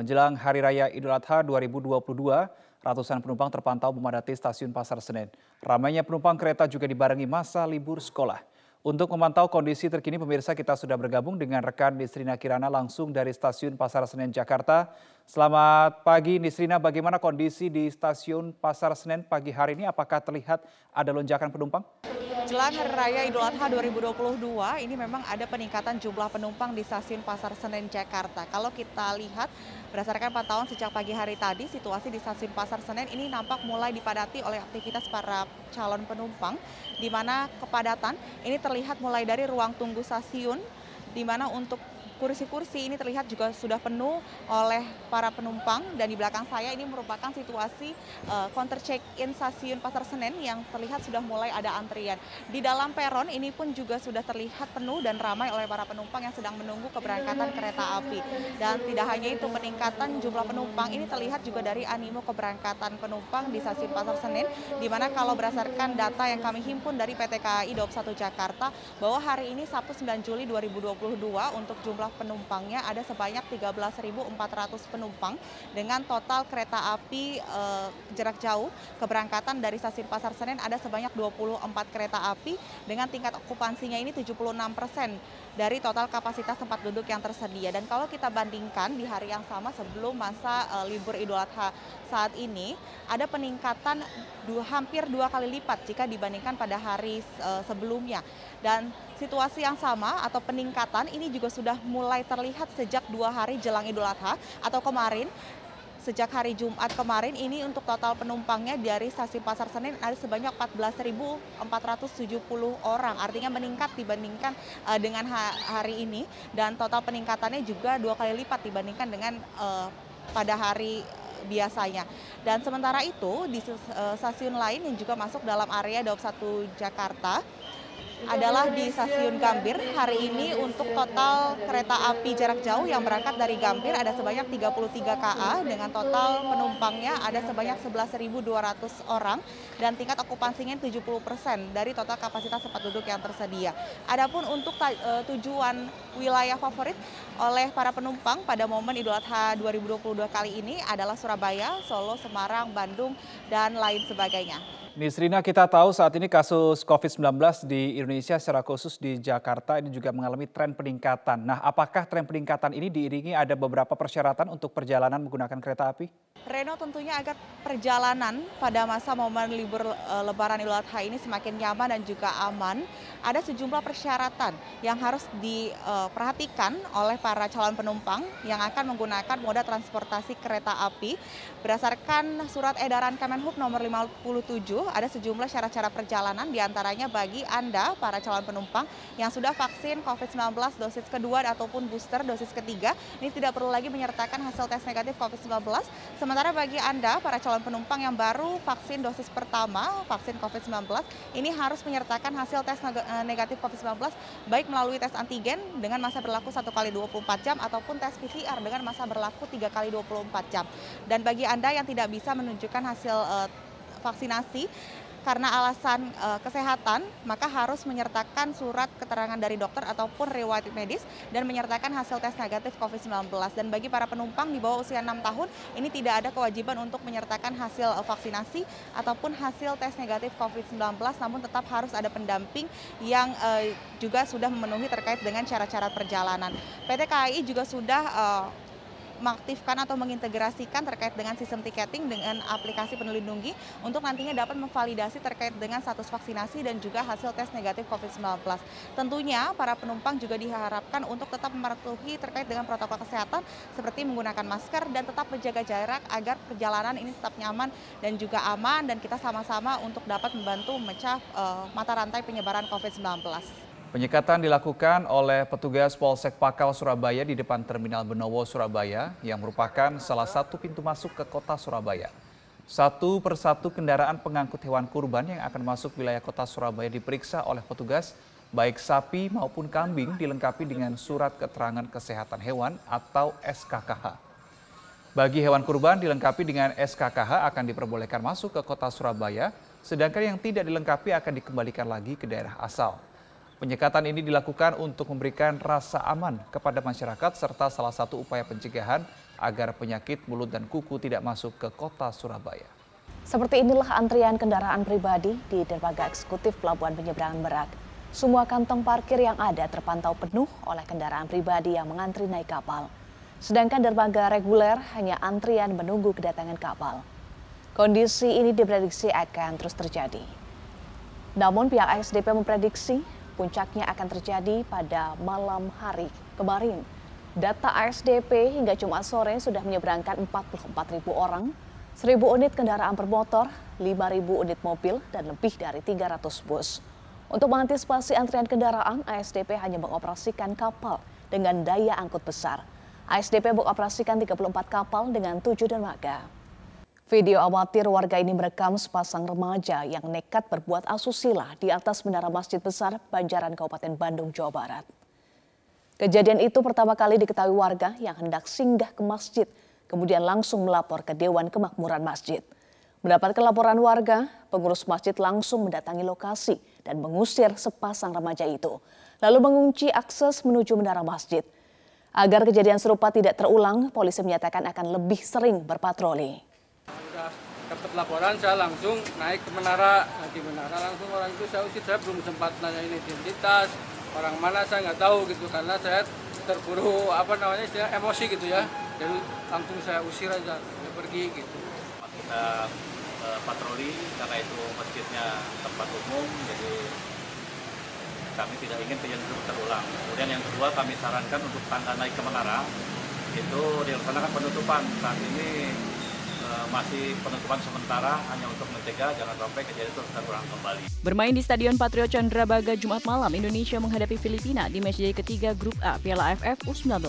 Menjelang Hari Raya Idul Adha 2022, ratusan penumpang terpantau memadati stasiun Pasar Senen. Ramainya penumpang kereta juga dibarengi masa libur sekolah. Untuk memantau kondisi terkini pemirsa kita sudah bergabung dengan rekan Nisrina Kirana langsung dari stasiun Pasar Senen Jakarta. Selamat pagi Nisrina, bagaimana kondisi di stasiun Pasar Senen pagi hari ini? Apakah terlihat ada lonjakan penumpang? Jelang Hari Raya Idul Adha 2022, ini memang ada peningkatan jumlah penumpang di stasiun Pasar Senen Jakarta. Kalau kita lihat berdasarkan pantauan sejak pagi hari tadi, situasi di stasiun Pasar Senen ini nampak mulai dipadati oleh aktivitas para calon penumpang, di mana kepadatan ini terlihat mulai dari ruang tunggu stasiun, di mana untuk kursi-kursi ini terlihat juga sudah penuh oleh para penumpang dan di belakang saya ini merupakan situasi uh, counter check-in stasiun Pasar Senen yang terlihat sudah mulai ada antrian. Di dalam peron ini pun juga sudah terlihat penuh dan ramai oleh para penumpang yang sedang menunggu keberangkatan kereta api. Dan tidak hanya itu peningkatan jumlah penumpang ini terlihat juga dari animo keberangkatan penumpang di stasiun Pasar Senen di mana kalau berdasarkan data yang kami himpun dari PT KAI Daup 1 Jakarta bahwa hari ini Sabtu 9 Juli 2022 untuk jumlah penumpangnya ada sebanyak 13.400 penumpang dengan total kereta api eh, jarak jauh keberangkatan dari stasiun Pasar Senen ada sebanyak 24 kereta api dengan tingkat okupansinya ini 76 persen dari total kapasitas tempat duduk yang tersedia. Dan kalau kita bandingkan di hari yang sama sebelum masa uh, libur Idul Adha saat ini, ada peningkatan dua, hampir dua kali lipat jika dibandingkan pada hari uh, sebelumnya. Dan situasi yang sama atau peningkatan ini juga sudah mulai terlihat sejak dua hari jelang Idul Adha atau kemarin sejak hari Jumat kemarin ini untuk total penumpangnya dari stasiun Pasar Senen ada sebanyak 14.470 orang. Artinya meningkat dibandingkan uh, dengan hari ini dan total peningkatannya juga dua kali lipat dibandingkan dengan uh, pada hari biasanya. Dan sementara itu di stasiun lain yang juga masuk dalam area Daup 1 Jakarta adalah di stasiun Gambir. Hari ini untuk total kereta api jarak jauh yang berangkat dari Gambir ada sebanyak 33 KA dengan total penumpangnya ada sebanyak 11.200 orang dan tingkat okupansinya 70 persen dari total kapasitas tempat duduk yang tersedia. Adapun untuk uh, tujuan wilayah favorit oleh para penumpang pada momen Idul Adha 2022 kali ini adalah Surabaya, Solo, Semarang, Bandung, dan lain sebagainya. Nisrina kita tahu saat ini kasus COVID-19 di Indonesia secara khusus di Jakarta ini juga mengalami tren peningkatan. Nah apakah tren peningkatan ini diiringi ada beberapa persyaratan untuk perjalanan menggunakan kereta api? Reno tentunya agar perjalanan pada masa momen libur e, lebaran Idul Adha ini semakin nyaman dan juga aman, ada sejumlah persyaratan yang harus diperhatikan e, oleh para calon penumpang yang akan menggunakan moda transportasi kereta api berdasarkan surat edaran Kemenhub nomor 57 ada sejumlah syarat-syarat perjalanan di antaranya bagi Anda, para calon penumpang yang sudah vaksin COVID-19 dosis kedua ataupun booster dosis ketiga, ini tidak perlu lagi menyertakan hasil tes negatif COVID-19. Sementara bagi Anda, para calon penumpang yang baru vaksin dosis pertama, vaksin COVID-19, ini harus menyertakan hasil tes eh, negatif COVID-19 baik melalui tes antigen dengan masa berlaku 1 kali 24 jam ataupun tes PCR dengan masa berlaku 3 kali 24 jam. Dan bagi Anda yang tidak bisa menunjukkan hasil uh, vaksinasi karena alasan e, kesehatan, maka harus menyertakan surat keterangan dari dokter ataupun riwayat medis dan menyertakan hasil tes negatif COVID-19. Dan bagi para penumpang di bawah usia 6 tahun, ini tidak ada kewajiban untuk menyertakan hasil e, vaksinasi ataupun hasil tes negatif COVID-19, namun tetap harus ada pendamping yang e, juga sudah memenuhi terkait dengan cara-cara perjalanan. PT KAI juga sudah e, mengaktifkan atau mengintegrasikan terkait dengan sistem tiketing dengan aplikasi peduli lindungi untuk nantinya dapat memvalidasi terkait dengan status vaksinasi dan juga hasil tes negatif COVID-19. Tentunya para penumpang juga diharapkan untuk tetap mematuhi terkait dengan protokol kesehatan seperti menggunakan masker dan tetap menjaga jarak agar perjalanan ini tetap nyaman dan juga aman dan kita sama-sama untuk dapat membantu memecah uh, mata rantai penyebaran COVID-19. Penyekatan dilakukan oleh petugas Polsek Pakal Surabaya di depan Terminal Benowo Surabaya yang merupakan salah satu pintu masuk ke kota Surabaya. Satu persatu kendaraan pengangkut hewan kurban yang akan masuk wilayah kota Surabaya diperiksa oleh petugas, baik sapi maupun kambing dilengkapi dengan surat keterangan kesehatan hewan atau SKKH. Bagi hewan kurban dilengkapi dengan SKKH akan diperbolehkan masuk ke kota Surabaya, sedangkan yang tidak dilengkapi akan dikembalikan lagi ke daerah asal. Penyekatan ini dilakukan untuk memberikan rasa aman kepada masyarakat serta salah satu upaya pencegahan agar penyakit mulut dan kuku tidak masuk ke kota Surabaya. Seperti inilah antrian kendaraan pribadi di dermaga eksekutif Pelabuhan Penyeberangan Merak. Semua kantong parkir yang ada terpantau penuh oleh kendaraan pribadi yang mengantri naik kapal. Sedangkan dermaga reguler hanya antrian menunggu kedatangan kapal. Kondisi ini diprediksi akan terus terjadi. Namun pihak ASDP memprediksi puncaknya akan terjadi pada malam hari kemarin. Data ASDP hingga Jumat sore sudah menyeberangkan 44 ribu orang, 1.000 unit kendaraan bermotor, 5.000 unit mobil, dan lebih dari 300 bus. Untuk mengantisipasi antrian kendaraan, ASDP hanya mengoperasikan kapal dengan daya angkut besar. ASDP mengoperasikan 34 kapal dengan 7 dermaga. Video amatir warga ini merekam sepasang remaja yang nekat berbuat asusila di atas menara masjid besar Banjaran Kabupaten Bandung, Jawa Barat. Kejadian itu pertama kali diketahui warga yang hendak singgah ke masjid, kemudian langsung melapor ke Dewan Kemakmuran Masjid. Mendapatkan laporan warga, pengurus masjid langsung mendatangi lokasi dan mengusir sepasang remaja itu, lalu mengunci akses menuju menara masjid. Agar kejadian serupa tidak terulang, polisi menyatakan akan lebih sering berpatroli dapat laporan saya langsung naik ke menara. Nah, di menara langsung orang itu saya usir. Saya belum sempat nanya identitas orang mana saya nggak tahu gitu. Karena saya terburu apa namanya saya emosi gitu ya. Jadi langsung saya usir aja saya pergi gitu. Kita uh, patroli karena itu masjidnya tempat umum jadi kami tidak ingin kejadian itu terulang. Kemudian yang kedua kami sarankan untuk tangga naik ke menara itu dilaksanakan penutupan. Saat ini masih penutupan sementara hanya untuk mencegah jangan sampai kejadian itu terulang kembali. Bermain di Stadion Patriot Candrabaga Jumat malam, Indonesia menghadapi Filipina di matchday ketiga Grup A Piala AFF U19.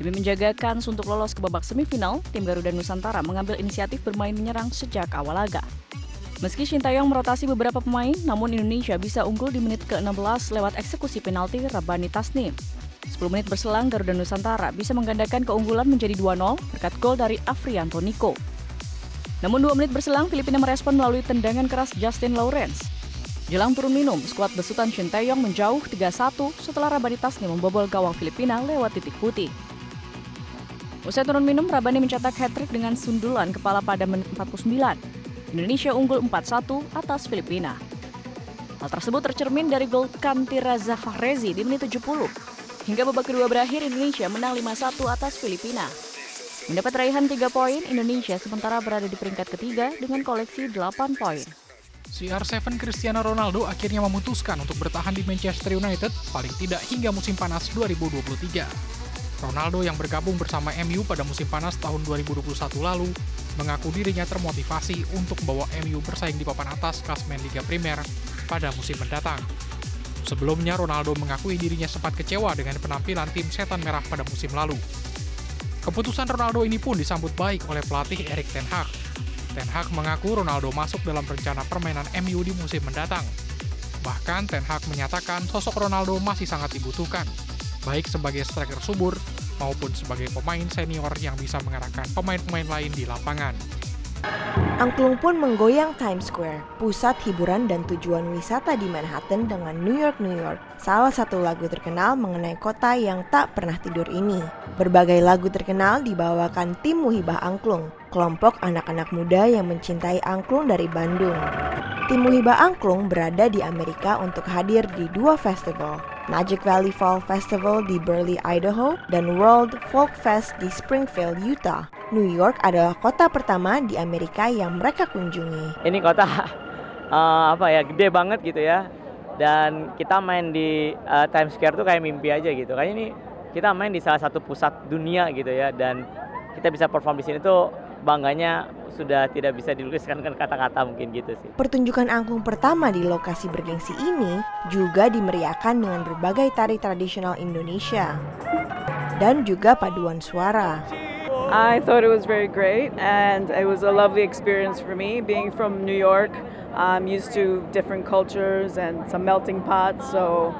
Demi menjaga kans untuk lolos ke babak semifinal, tim Garuda Nusantara mengambil inisiatif bermain menyerang sejak awal laga. Meski Sintayong merotasi beberapa pemain, namun Indonesia bisa unggul di menit ke-16 lewat eksekusi penalti Rabani Tasnim. 10 menit berselang, Garuda Nusantara bisa menggandakan keunggulan menjadi 2-0 berkat gol dari Afrianto Niko. Namun dua menit berselang, Filipina merespon melalui tendangan keras Justin Lawrence. Jelang turun minum, skuad besutan Shin Taeyong menjauh 3-1 setelah Rabani Tasni membobol gawang Filipina lewat titik putih. Usai turun minum, Rabani mencetak hat-trick dengan sundulan kepala pada menit 49. Indonesia unggul 4-1 atas Filipina. Hal tersebut tercermin dari gol Kanti Raza Fahrezi di menit 70. Hingga babak kedua berakhir, Indonesia menang 5-1 atas Filipina. Mendapat raihan 3 poin, Indonesia sementara berada di peringkat ketiga dengan koleksi 8 poin. CR7 Cristiano Ronaldo akhirnya memutuskan untuk bertahan di Manchester United paling tidak hingga musim panas 2023. Ronaldo yang bergabung bersama MU pada musim panas tahun 2021 lalu mengaku dirinya termotivasi untuk membawa MU bersaing di papan atas klasmen Liga Primer pada musim mendatang. Sebelumnya, Ronaldo mengakui dirinya sempat kecewa dengan penampilan tim Setan Merah pada musim lalu. Keputusan Ronaldo ini pun disambut baik oleh pelatih Erik Ten Hag. Ten Hag mengaku Ronaldo masuk dalam rencana permainan MU di musim mendatang. Bahkan Ten Hag menyatakan sosok Ronaldo masih sangat dibutuhkan, baik sebagai striker subur maupun sebagai pemain senior yang bisa mengarahkan pemain-pemain lain di lapangan. Angklung pun menggoyang Times Square, pusat hiburan dan tujuan wisata di Manhattan dengan New York, New York. Salah satu lagu terkenal mengenai kota yang tak pernah tidur ini. Berbagai lagu terkenal dibawakan tim Muhibah Angklung, kelompok anak-anak muda yang mencintai angklung dari Bandung. Tim Muhibah Angklung berada di Amerika untuk hadir di dua festival, Magic Valley Fall Festival di Burley, Idaho, dan World Folk Fest di Springfield, Utah. New York adalah kota pertama di Amerika yang mereka kunjungi. Ini kota uh, apa ya gede banget gitu ya. Dan kita main di uh, Times Square tuh kayak mimpi aja gitu. Kayak ini kita main di salah satu pusat dunia gitu ya dan kita bisa perform di sini tuh bangganya sudah tidak bisa diluluskan dengan kata-kata mungkin gitu sih. Pertunjukan angklung pertama di lokasi bergengsi ini juga dimeriahkan dengan berbagai tari tradisional Indonesia dan juga paduan suara. I thought it was very great and it was a lovely experience for me. Being from New York, I'm used to different cultures and some melting pots, so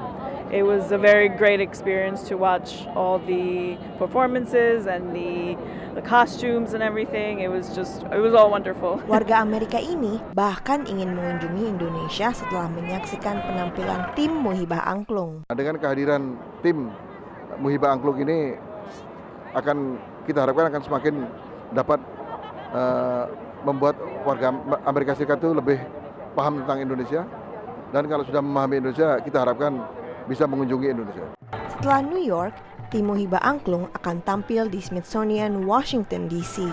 it was a very great experience to watch all the performances and the the costumes and everything. It was just it was all wonderful. Warga Amerika ini bahkan ingin mengunjungi Indonesia setelah menyaksikan penampilan tim Muhibah Angklung. Dengan kehadiran tim Muhibah Angklung ini akan kita harapkan akan semakin dapat uh, membuat warga Amerika Serikat itu lebih paham tentang Indonesia dan kalau sudah memahami Indonesia kita harapkan bisa mengunjungi Indonesia. Setelah New York, tim Muhiba Angklung akan tampil di Smithsonian, Washington DC.